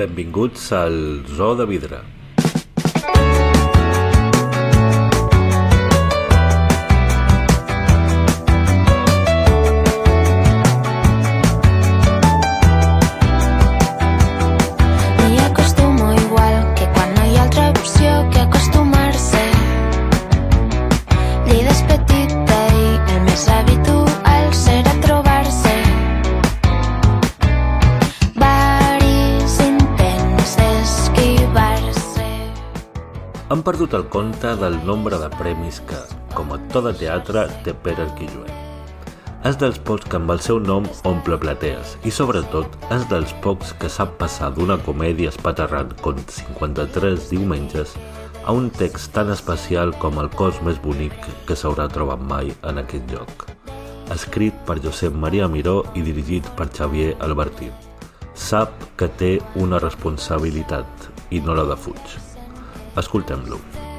Benvinguts al Zoo de Vidre. Perdut el compte del nombre de premis que, com a actor de teatre, té Pere Arquilloé. És dels pocs que amb el seu nom omple platees i, sobretot, és dels pocs que sap passar d'una comèdia espaterrant com 53 diumenges a un text tan especial com el cos més bonic que s'haurà trobat mai en aquest lloc. Escrit per Josep Maria Miró i dirigit per Xavier Albertí. Sap que té una responsabilitat i no la defuig. Escoltem-lo.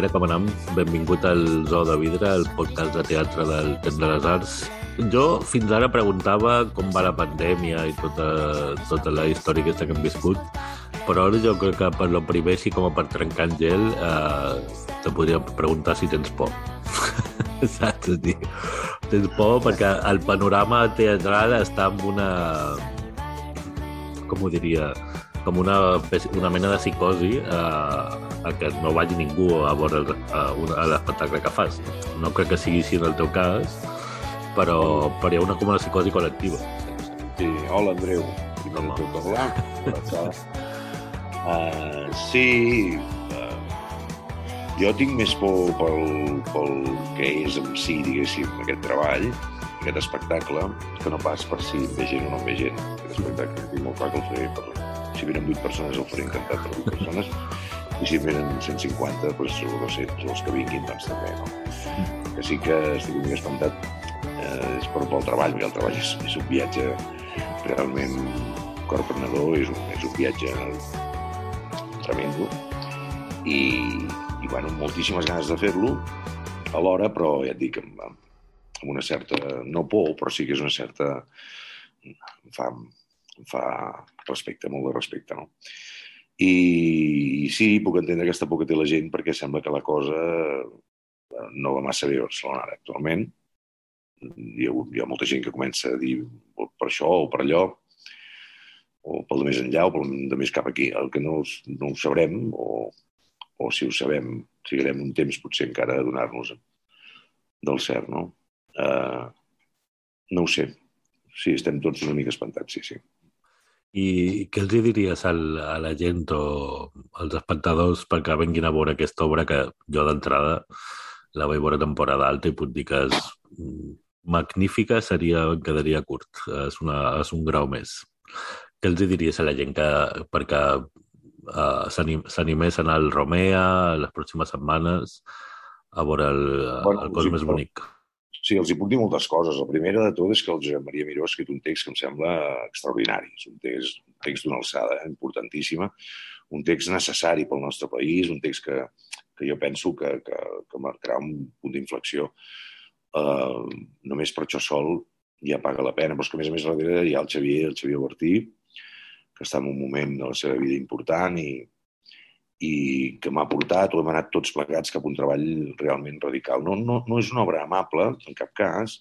Pere, com anem? Benvingut al Zoo de Vidre, el podcast de teatre del Temps de les Arts. Jo fins ara preguntava com va la pandèmia i tota, tota la història aquesta que hem viscut, però ara jo crec que per lo primer, sí com a per trencar en gel, eh, te podria preguntar si tens por. Saps? Dir, tens por perquè el panorama teatral està en una... Com ho diria? Com una, una mena de psicosi eh, a que no vagi ningú a veure a a l'espectacle que fas. No crec que sigui així en el teu cas, però, però hi ha una, com una psicosi col·lectiva. Sí, hola Andreu, primer de tot parlar. Uh, sí, uh, jo tinc més por pel, pel que és en si, diguéssim, aquest treball, aquest espectacle, que no pas per si em ve gent o no em ve gent. Aquest espectacle tinc molt clar que el faré per... Si venen 8 persones el faré encantat per 8 persones, i si en venen 150, doncs, o 200, o els que vinguin, doncs també, no? Que sí que estic mica espantat eh, és per pel treball, perquè el treball és, és un viatge realment corprenedor, és un, és un viatge tremendo i, i bueno, moltíssimes ganes de fer-lo alhora, però ja et dic, amb, amb una certa, no por, però sí que és una certa, em fa, em fa respecte, molt de respecte, no? I, i sí, puc entendre aquesta por que té la gent perquè sembla que la cosa eh, no va massa bé a Barcelona ara actualment. Hi ha, hi ha molta gent que comença a dir o per això o per allò, o pel de més enllà o pel de més cap aquí. El que no, no ho sabrem, o, o si ho sabem, trigarem un temps potser encara a donar-nos del cert, no? Uh, no ho sé. Sí, estem tots una mica espantats, sí, sí. I què els hi diries al, a la gent o als espectadors perquè venguin a veure aquesta obra que jo d'entrada la vaig veure temporada alta i puc dir que és mm, magnífica, seria, quedaria curt. És, una, és un grau més. Què els hi diries a la gent que, perquè uh, s'animés a anar al Romea les pròximes setmanes a veure el, Bueno, el cos sí, més però- bonic? Sí, els hi puc dir moltes coses. La primera de tot és que el Josep Maria Miró ha escrit un text que em sembla extraordinari. És un text, un text d'una alçada importantíssima, un text necessari pel nostre país, un text que, que jo penso que, que, que marcarà un punt d'inflexió. Uh, només per això sol ja paga la pena, però és que a més a més darrere hi ha el Xavier, el Xavier Bertí, que està en un moment de la seva vida important i, i que m'ha portat o hem anat tots plegats cap a un treball realment radical. No, no, no és una obra amable, en cap cas,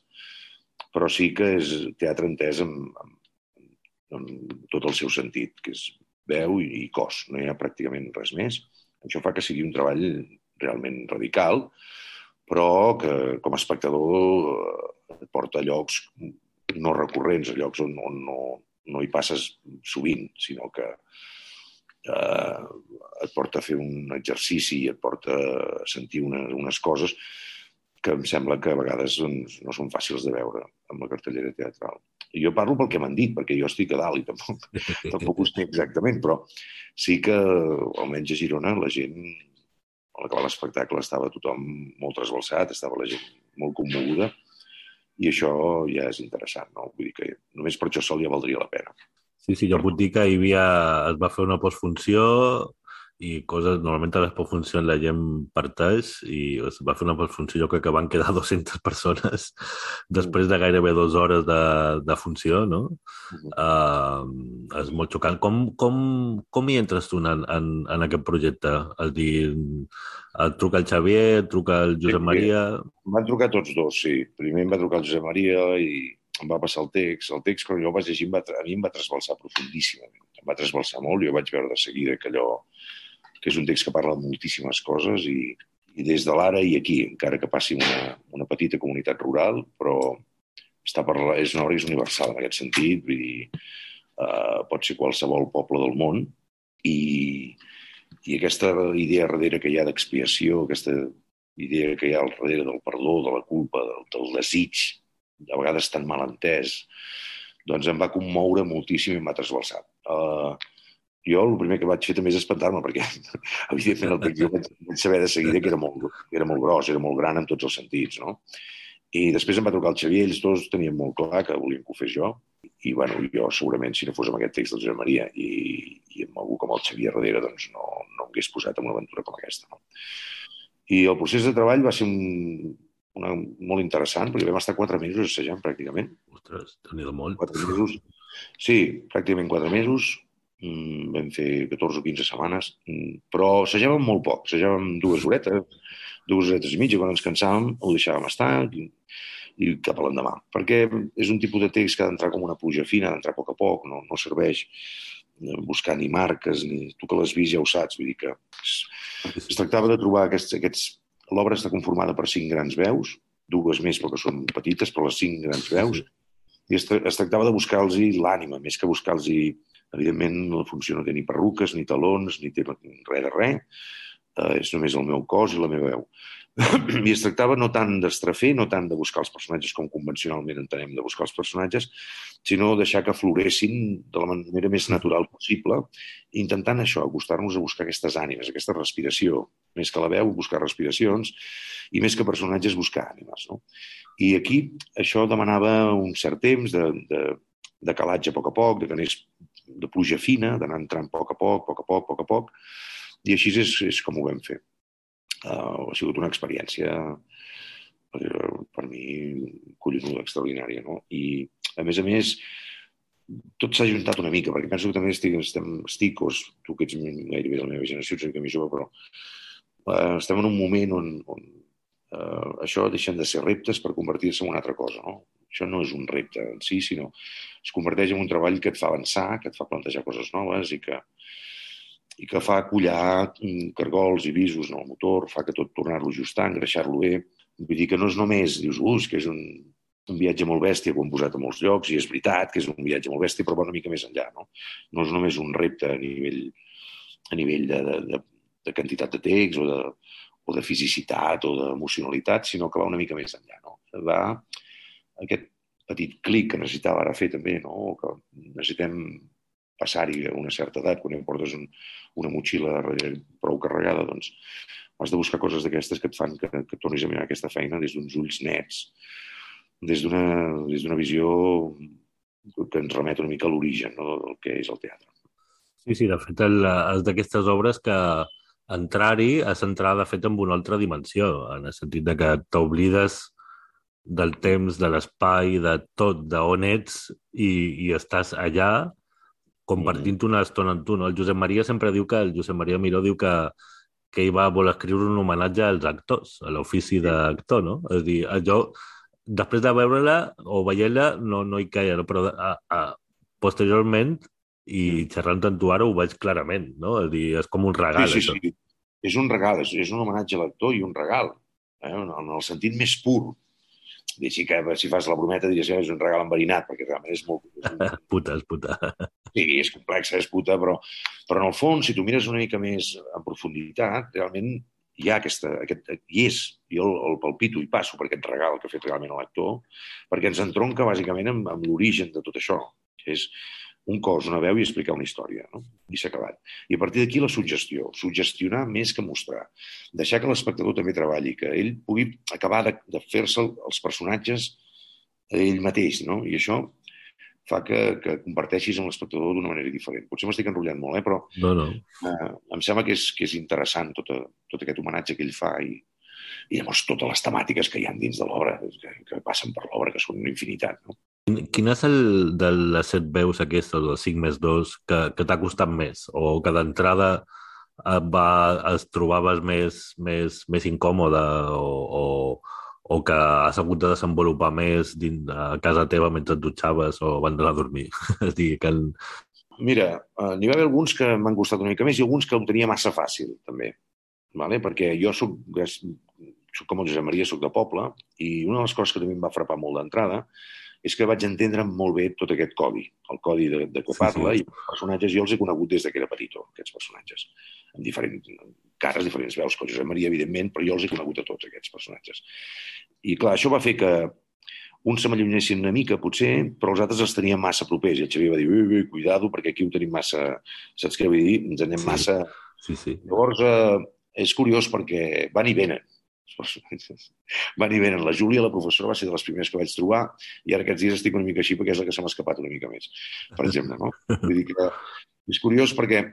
però sí que és teatre entès amb, amb, amb tot el seu sentit, que és veu i, i cos, no hi ha pràcticament res més. Això fa que sigui un treball realment radical, però que com a espectador eh, porta a llocs no recurrents, a llocs on, on no, no hi passes sovint, sinó que eh, et porta a fer un exercici i et porta a sentir una, unes coses que em sembla que a vegades doncs, no són fàcils de veure amb la cartellera teatral. I jo parlo pel que m'han dit, perquè jo estic a dalt i tampoc, tampoc ho sé exactament, però sí que, almenys a Girona, la gent a l'acabar l'espectacle estava tothom molt trasbalsat, estava la gent molt commoguda, i això ja és interessant, no? Vull dir que només per això sol ja valdria la pena. Sí, sí, jo puc dir que hi havia, es va fer una postfunció i coses, normalment a les postfuncions la gent parteix i es va fer una postfunció, jo crec que van quedar 200 persones després de gairebé dues hores de, de funció, no? Uh -huh. uh, és molt xocant. Com, com, com hi entres tu en, en, en aquest projecte? És dir, et truca el Xavier, et truca el Josep Maria... Em van trucar tots dos, sí. Primer em va trucar el Josep Maria i em va passar el text. El text, quan jo el vaig llegir, va, a mi em va trasbalsar profundíssimament. Em va trasbalsar molt. Jo vaig veure de seguida que allò que és un text que parla de moltíssimes coses i, i des de l'ara i aquí, encara que passi una, una petita comunitat rural, però està per, és una obra és universal en aquest sentit, vull dir, uh, pot ser qualsevol poble del món i, i aquesta idea darrere que hi ha d'expiació, aquesta idea que hi ha al darrere del perdó, de la culpa, del, del desig, a vegades tan mal entès, doncs em va commoure moltíssim i m'ha trasbalsat. Uh, jo el primer que vaig fer també és espantar-me, perquè evidentment el jo vaig, vaig saber de seguida que era molt, era molt gros, era molt gran en tots els sentits, no? I després em va trucar el Xavier, ells dos tenien molt clar que volien que ho fes jo, i bueno, jo segurament si no fos amb aquest text del Josep Maria i, i amb algú com el Xavier darrere, doncs no, no hagués posat en una aventura com aquesta. No? I el procés de treball va ser un, una, molt interessant, perquè vam estar quatre mesos assajant pràcticament. Ostres, déu molt. Quatre mesos. Sí, pràcticament quatre mesos, vam fer 14 o 15 setmanes, mm, però assajàvem molt poc, assajàvem dues horetes, dues horetes i mitja, quan ens cansàvem ho deixàvem estar i, i cap a l'endemà, perquè és un tipus de text que ha d'entrar com una pluja fina, ha d'entrar a poc a poc, no, no serveix eh, buscar ni marques, ni tu que l'has vist ja ho saps, vull dir que es, es tractava de trobar aquests, aquests... L'obra està conformada per cinc grans veus, dues més perquè són petites, però les cinc grans veus, i es, es tractava de buscar-los l'ànima, més que buscar-los Evidentment, la funció no té ni perruques, ni talons, ni té res de res. Uh, és només el meu cos i la meva veu. I es tractava no tant d'estrafer, no tant de buscar els personatges com convencionalment entenem de buscar els personatges, sinó deixar que floressin de la manera més natural possible, intentant això, acostar-nos a buscar aquestes ànimes, aquesta respiració. Més que la veu, buscar respiracions, i més que personatges, buscar ànimes. No? I aquí això demanava un cert temps de, de, de calatge a poc a poc, de que anés de pluja fina, d'anar entrant a poc a poc, a poc a poc, a poc a poc, i així és, és com ho vam fer. Uh, ha sigut una experiència per, per mi collonuda, extraordinària, no? I, a més a més, tot s'ha juntat una mica, perquè penso que també estic, estem, estic o tu que ets gairebé de la meva generació, ets una mica més jove, però uh, estem en un moment on, on uh, això deixen de ser reptes per convertir-se en una altra cosa, no? Això no és un repte en si, sinó es converteix en un treball que et fa avançar, que et fa plantejar coses noves i que, i que fa collar cargols i visos en el motor, fa que tot tornar-lo a ajustar, engreixar-lo bé. Vull dir que no és només, dius, ui, que és un, un viatge molt bèstia que ho hem posat a molts llocs i és veritat que és un viatge molt bèstia, però va una mica més enllà. No, no és només un repte a nivell, a nivell de, de, de, de quantitat de text o de, o de fisicitat o d'emocionalitat, sinó que va una mica més enllà. No? Va aquest petit clic que necessitava ara fer també, no? que necessitem passar-hi a una certa edat, quan portes un, una motxilla prou carregada, doncs has de buscar coses d'aquestes que et fan que, que tornis a mirar aquesta feina des d'uns ulls nets, des d'una visió que ens remet una mica a l'origen no? del que és el teatre. Sí, sí, de fet, és d'aquestes obres que entrar-hi és entrar, de fet, en una altra dimensió, en el sentit de que t'oblides del temps, de l'espai, de tot, d'on ets i, i estàs allà compartint mm. una estona amb tu. No? El Josep Maria sempre diu que, el Josep Maria Miró diu que, que ell va voler escriure un homenatge als actors, a l'ofici d'actor, no? És a dir, jo, després de veure-la o veient-la, no, no hi caia, no? però a, a, posteriorment i mm. xerrant amb tu ara ho veig clarament, no? És dir, és com un regal, sí, sí, això. Sí. És un regal, és, és un homenatge a l'actor i un regal, eh? en el sentit més pur així que si fas la brometa diries que és un regal enverinat, perquè realment és molt... És un... puta, és puta. Sí, és complexa, és puta, però, però en el fons, si tu mires una mica més en profunditat, realment hi ha aquesta, aquest, hi és, jo el, el palpito i passo per aquest regal que ha fet realment l'actor, perquè ens entronca bàsicament amb, amb l'origen de tot això, que és un cos, una veu i explicar una història. No? I s'ha acabat. I a partir d'aquí la suggestió. Suggestionar més que mostrar. Deixar que l'espectador també treballi, que ell pugui acabar de, de fer-se els personatges ell mateix, no? I això fa que, que comparteixis amb l'espectador d'una manera diferent. Potser m'estic enrotllant molt, eh? però No, no. eh, em sembla que és, que és interessant tot, tot aquest homenatge que ell fa i, i llavors totes les temàtiques que hi ha dins de l'obra, que, que passen per l'obra, que són una infinitat. No? Quin, és el de les set veus aquestes, o 5 més 2, que, que t'ha costat més? O que d'entrada et va, es trobaves més, més, més incòmode o, o, o que has hagut de desenvolupar més dins, a casa teva mentre et dutxaves o abans d'anar a dormir? és a dir, que el... Mira, eh, n'hi va haver alguns que m'han costat una mica més i alguns que ho tenia massa fàcil, també. Vale? Perquè jo soc, soc com el Josep Maria, soc de poble, i una de les coses que també em va frapar molt d'entrada és que vaig entendre molt bé tot aquest codi, el codi de, de què Sí, parla, sí. i els personatges jo els he conegut des de que era petitó, aquests personatges, amb diferents cares, diferents veus, que Josep Maria, evidentment, però jo els he conegut a tots, aquests personatges. I clar, això va fer que uns se m'allungessin una mica, potser, però els altres els tenien massa propers. I el Xavier va dir, ui, ui, cuidado, perquè aquí ho tenim massa... Saps què vull dir? Ens anem Sí. massa... Sí, sí. Llavors, eh, és curiós perquè van i venen els personatges. Van i venen. La Júlia, la professora, va ser de les primeres que vaig trobar i ara aquests dies estic una mica així perquè és la que se m'ha escapat una mica més, per exemple. No? Vull dir que és curiós perquè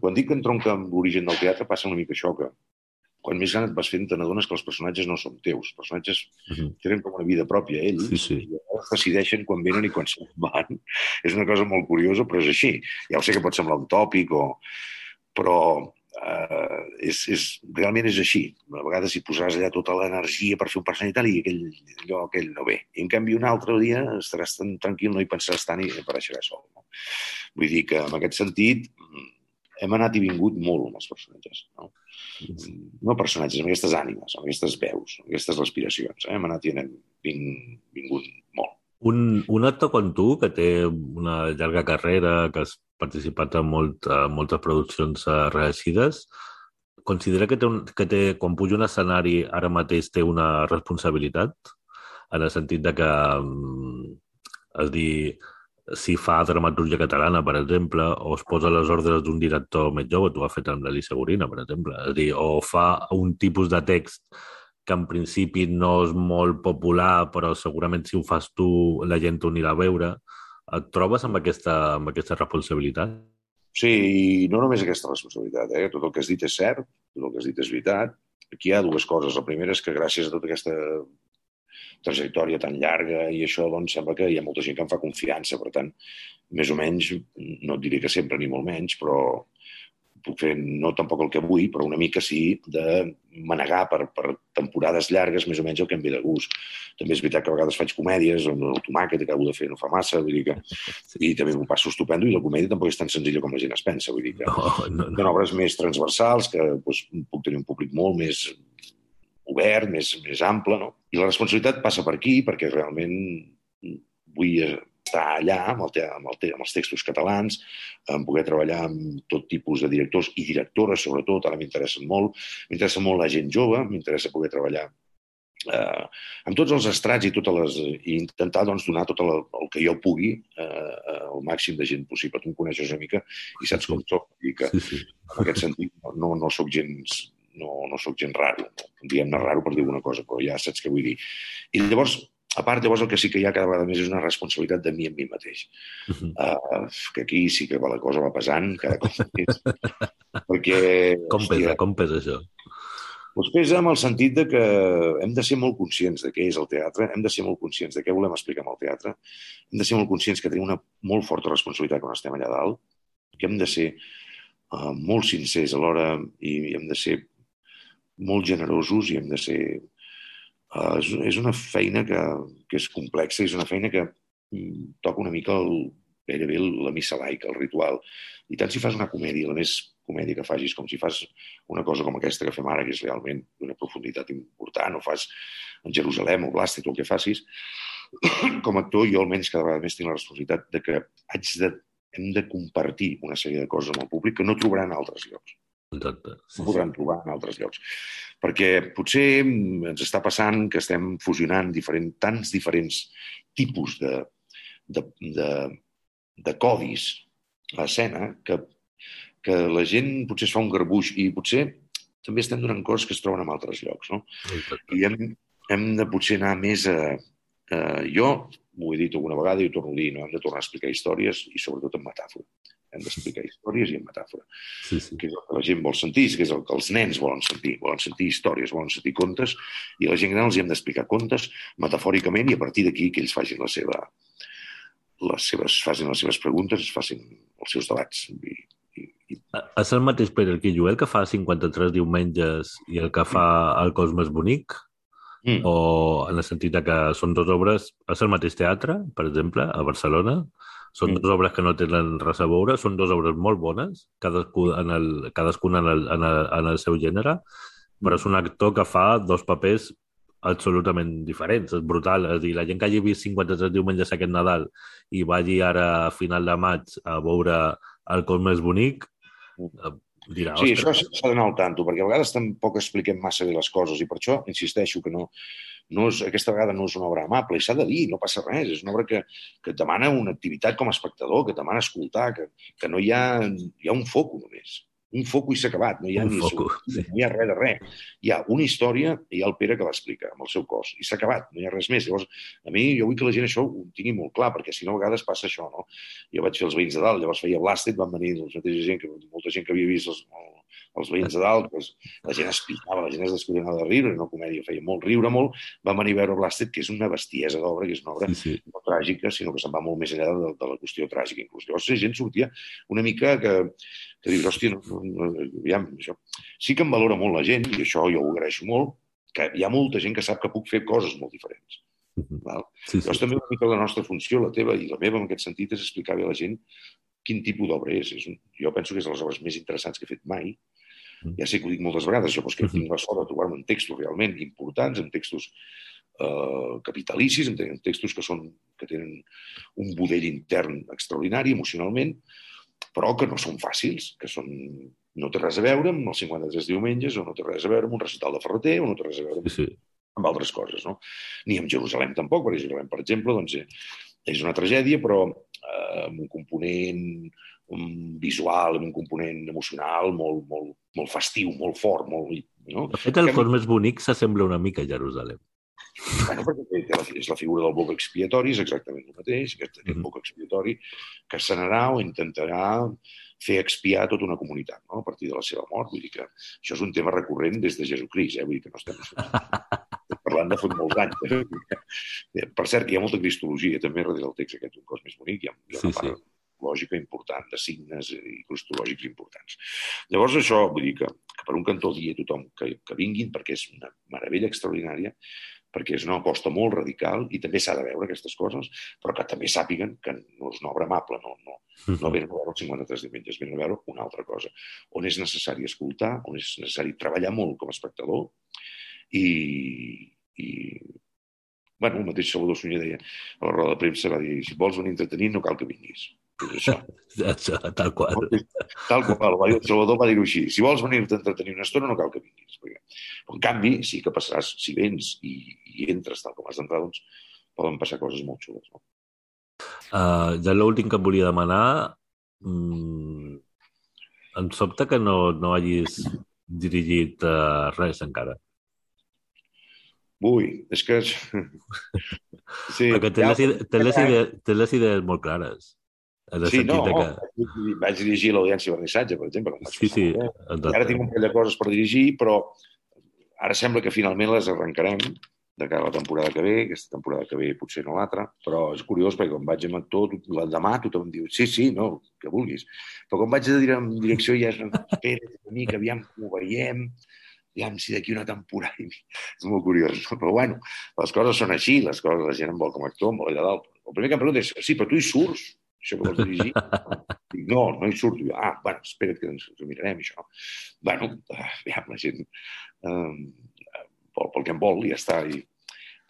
quan dic que entronca amb l'origen del teatre passa una mica això, que quan més gran et vas fent te n'adones que els personatges no són teus. Els personatges tenen com una vida pròpia, ells, Sí, sí. i llavors decideixen quan venen i quan se'n van. És una cosa molt curiosa, però és així. Ja ho sé que pot semblar un tòpic, o... però eh, és, és, realment és així. A vegades hi posaràs allà tota l'energia per fer un personatge i tal, i aquell, allò, aquell no ve. I en canvi un altre dia estaràs tan tranquil, no hi pensaràs tant i apareixerà sol. No? Vull dir que en aquest sentit hem anat i vingut molt amb els personatges. No? no personatges, amb aquestes ànimes, amb aquestes veus, amb aquestes respiracions. Eh? Hem anat i ving, vingut molt. Un, un actor com tu, que té una llarga carrera, que has participat en, molt, en moltes produccions eh, reeixides, considera que, té un, que té, quan puja un escenari ara mateix té una responsabilitat? En el sentit de que, mm, és dir, si fa dramaturgia catalana, per exemple, o es posa les ordres d'un director més jove, tu ho has fet amb l'Elisa Gorina, per exemple, és dir, o fa un tipus de text que en principi no és molt popular, però segurament si ho fas tu la gent t'ho anirà a veure. Et trobes amb aquesta, amb aquesta responsabilitat? Sí, i no només aquesta responsabilitat, eh? tot el que has dit és cert, tot el que has dit és veritat. Aquí hi ha dues coses. La primera és que gràcies a tota aquesta trajectòria tan llarga i això, doncs, sembla que hi ha molta gent que em fa confiança. Per tant, més o menys, no et diré que sempre ni molt menys, però puc fer no tampoc el que vull, però una mica sí de manegar per, per temporades llargues més o menys el que em ve de gust. També és veritat que a vegades faig comèdies, on el tomàquet acabo de fer no fa massa, vull dir que... I també m'ho passo estupendo i la comèdia tampoc és tan senzilla com la gent es pensa, vull dir que... No, no, no. Són obres més transversals, que doncs, puc tenir un públic molt més obert, més, més ample, no? I la responsabilitat passa per aquí, perquè realment vull estar allà amb, el amb, el amb els textos catalans, en poder treballar amb tot tipus de directors i directores, sobretot, ara m'interessen molt. M'interessa molt la gent jove, m'interessa poder treballar eh, amb tots els estrats i, totes les, i intentar doncs, donar tot el, el que jo pugui eh, al màxim de gent possible. Tu em coneixes una mica i saps com soc. I que, Sí, sí. en aquest sentit no, no sóc gens no, no sóc gens raro, diguem-ne raro per dir alguna cosa, però ja saps què vull dir. I llavors, a part, llavors el que sí que hi ha cada vegada més és una responsabilitat de mi amb mi mateix. Mhm. Uh, que aquí sí que la cosa va pesant cada cop més. perquè, Com pesa, com pesa això? doncs pesa en el sentit de que hem de ser molt conscients de què és el teatre, hem de ser molt conscients de què volem explicar amb el teatre, hem de ser molt conscients que tenim una molt forta responsabilitat quan estem allà dalt, que hem de ser uh, molt sincers alhora i hem de ser molt generosos i hem de ser... Uh, és, és una feina que, que és complexa, és una feina que mm, toca una mica el, gairebé la missa laica, el ritual. I tant si fas una comèdia, la més comèdia que facis, com si fas una cosa com aquesta que fem ara, que és realment d'una profunditat important, o fas en Jerusalem o Blàstic, o el que facis, com a actor jo almenys cada vegada més tinc la responsabilitat de que haig de, hem de compartir una sèrie de coses amb el públic que no trobaran a altres llocs Exacte. Sí, sí. podran trobar en altres llocs. Perquè potser mm, ens està passant que estem fusionant diferent, tants diferents tipus de, de, de de codis a l'escena que, que la gent potser es fa un garbuix i potser també estem donant coses que es troben en altres llocs. No? I hem, hem de potser anar més a... a jo ho he dit alguna vegada i ho torno a dir, no? hem de tornar a explicar històries i sobretot en metàfora. Hem d'explicar històries i en metàfora. Sí, sí. Que és el que la gent vol sentir, que és el que els nens volen sentir. Volen sentir històries, volen sentir contes, i a la gent gran els hem d'explicar contes metafòricament i a partir d'aquí que ells facin la seva, les seves, facin les seves preguntes, es facin els seus debats. I, i, i... És el mateix Pere Joel que fa 53 diumenges i el que fa el cos més bonic? Mm. O en el sentit que són dues obres... És el mateix teatre, per exemple, a Barcelona? Són Mm. dues obres que no tenen res a veure, són dues obres molt bones, cadascú en el, cadascuna en el, en, el, en el seu gènere, però és un actor que fa dos papers absolutament diferents. És brutal. És a dir, la gent que hagi vist 53 diumenges aquest Nadal i vagi ara a final de maig a veure el cos més bonic, eh, dirà, Sí, això s'ha d'anar al tanto, perquè a vegades tampoc expliquem massa bé les coses i per això insisteixo que no, no és, aquesta vegada no és una obra amable i s'ha de dir, no passa res, és una obra que, que et demana una activitat com a espectador, que et demana escoltar, que, que no hi ha, hi ha un foco només, un foco i s'ha acabat, no hi ha Un ni foco, sortida, no hi ha res de res. Hi ha una història i hi ha el Pere que l'explica amb el seu cos i s'ha acabat, no hi ha res més. Llavors, a mi jo vull que la gent això ho tingui molt clar, perquè si no a vegades passa això, no? Jo vaig fer els veïns de dalt, llavors feia Blasted, van venir doncs, mateixa gent, que, molta gent que havia vist els, els veïns de dalt, doncs, la gent es picava, la gent es descoronava de riure, una comèdia, feia molt riure molt, van venir a veure Blasted, que és una bestiesa d'obra, que és una obra sí, sí. no tràgica, sinó que se'n va molt més enllà de, de la qüestió tràgica. Inclús. Llavors la gent sortia una mica que, que dius, hòstia, no, no, no, aviam, això. sí que em valora molt la gent, i això jo ho agraeixo molt, que hi ha molta gent que sap que puc fer coses molt diferents. Mhm. Val? sí, Llavors sí. també una mica la nostra funció, la teva i la meva en aquest sentit, és explicar bé a la gent quin tipus d'obra és. és un, jo penso que és de les obres més interessants que he fet mai. Mm. Ja sé que ho dic moltes vegades, això, però és que Mhm. tinc la sort de trobar-me en textos realment importants, en textos eh, capitalicis, en textos que, són, que tenen un budell intern extraordinari emocionalment, però que no són fàcils, que són, no té res a veure amb els 53 diumenges, o no té res a veure amb un recital de Ferreter, o no té res a veure amb sí, sí. amb altres coses, no? Ni amb Jerusalem tampoc, perquè Jerusalem, per exemple, doncs, eh, és una tragèdia, però eh, amb un component um, visual, amb un component emocional molt, molt, molt festiu, molt fort, molt... No? De fet, el cos més bonic s'assembla una mica a Jerusalem. Bueno, perquè té, la, és la figura del boc expiatori, és exactament el mateix, aquest, aquest Mhm. boc expiatori que sanarà o intentarà fer expiar tota una comunitat no? a partir de la seva mort. Vull dir que això és un tema recurrent des de Jesucrist, eh? vull dir que no estem parlant de fot molts anys. Eh? Per cert, hi ha molta cristologia també darrere del text aquest, un cos més bonic, hi ha, hi ha una Sí, sí. part lògica important, de signes i cristològics importants. Llavors això, vull dir que, que per un cantó dir a tothom que, que vinguin perquè és una meravella extraordinària, perquè és una aposta molt radical i també s'ha de veure aquestes coses, però que també sàpiguen que no és una obra amable, no, no, no venen a veure els 53 diumenges, venen a veure una altra cosa, on és necessari escoltar, on és necessari treballar molt com a espectador i, i bueno, el mateix Salvador Sunyer deia a la roda de premsa, va dir, si vols venir entretenint no cal que vinguis. És això. Això, tal qual. Tal qual, va dir el Salvador va dir-ho així. Si vols venir-te a entretenir una estona, no cal que vinguis. Perquè... Però, en canvi, sí que passaràs, si vens i, i entres tal com has d'entrar, doncs poden passar coses molt xules. No? Uh, ja l'últim que volia demanar, mm, em sobta que no, no hagis dirigit uh, res encara. Ui, és que... Sí, Perquè té ja- les, ide té, les ide té les idees molt clares. En el Sí, no, que... vaig dirigir l'audiència vernissatge, per exemple. Sí, sí. exacte. ara tinc un parell de coses per dirigir, però ara sembla que finalment les arrencarem de cara a la temporada que ve, aquesta temporada que ve potser no l'altra, però és curiós perquè quan vaig amb actor, l'endemà tothom diu sí, sí, no, que vulguis. Però quan vaig a dir en direcció ja és espera una mica, aviam com ho veiem, aviam si d'aquí una temporada... És molt curiós, no? però bueno, les coses són així, les coses, la gent em vol com a actor, em vol allà dalt. El primer que em pregunta és, sí, però tu hi surts? Això que vols dirigir? Dic, no, no hi surto. Jo, ah, bueno, espera't que ens ho mirarem, això. Bueno, aviam, la gent eh, vol pel que em vol i ja està. I...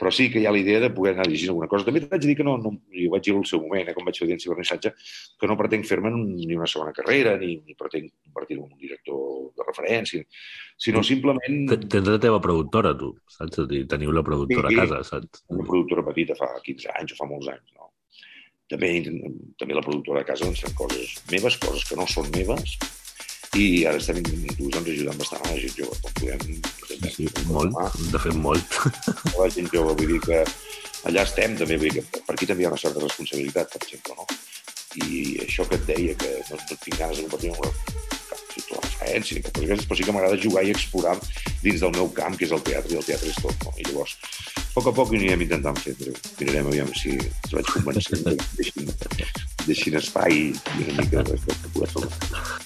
Però sí que hi ha la idea de poder anar dirigint alguna cosa. També t'haig de dir que no, no i ho vaig dir al seu moment, eh, quan vaig fer audiència vernissatge, que no pretenc fer-me ni una segona carrera, ni, ni pretenc convertir-me en un director de referència, sinó simplement Tens la teva productora, tu, saps? És a dir, Teniu la productora Sí. a casa, saps? una productora petita fa 15 anys o fa molts anys, no? també, també la productora de casa doncs, fem coses meves, coses que no són meves, i ara estem doncs, ajudant bastant a la gent jove, com podem. Sí, sí, molt, de fet molt. La gent jove, vull dir que allà estem també, vull dir que per aquí també hi ha una certa responsabilitat, per exemple, no? I això que et deia, que no, no tinc ganes de compartir amb la referència, ni cap cosa, però sí que m'agrada jugar i explorar dins del meu camp, que és el teatre, i el teatre és tot, no? I llavors, a poc a poc ho anirem intentant fer, però mirarem aviam si els vaig convencer que deixin, deixin espai i una mica de espectacular.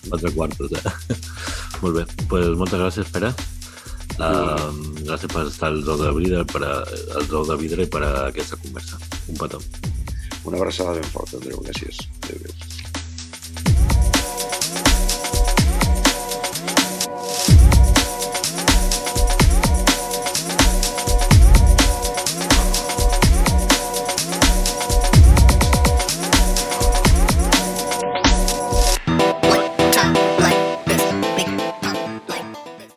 Quatre quartos, eh? Molt bé, pues moltes gràcies, Pere. Uh, gràcies per estar al Zoo de Vidre, per a, al Zoo de Vidre i per a aquesta conversa. Un petó. Una abraçada ben forta, Andreu. Gràcies. Adéu.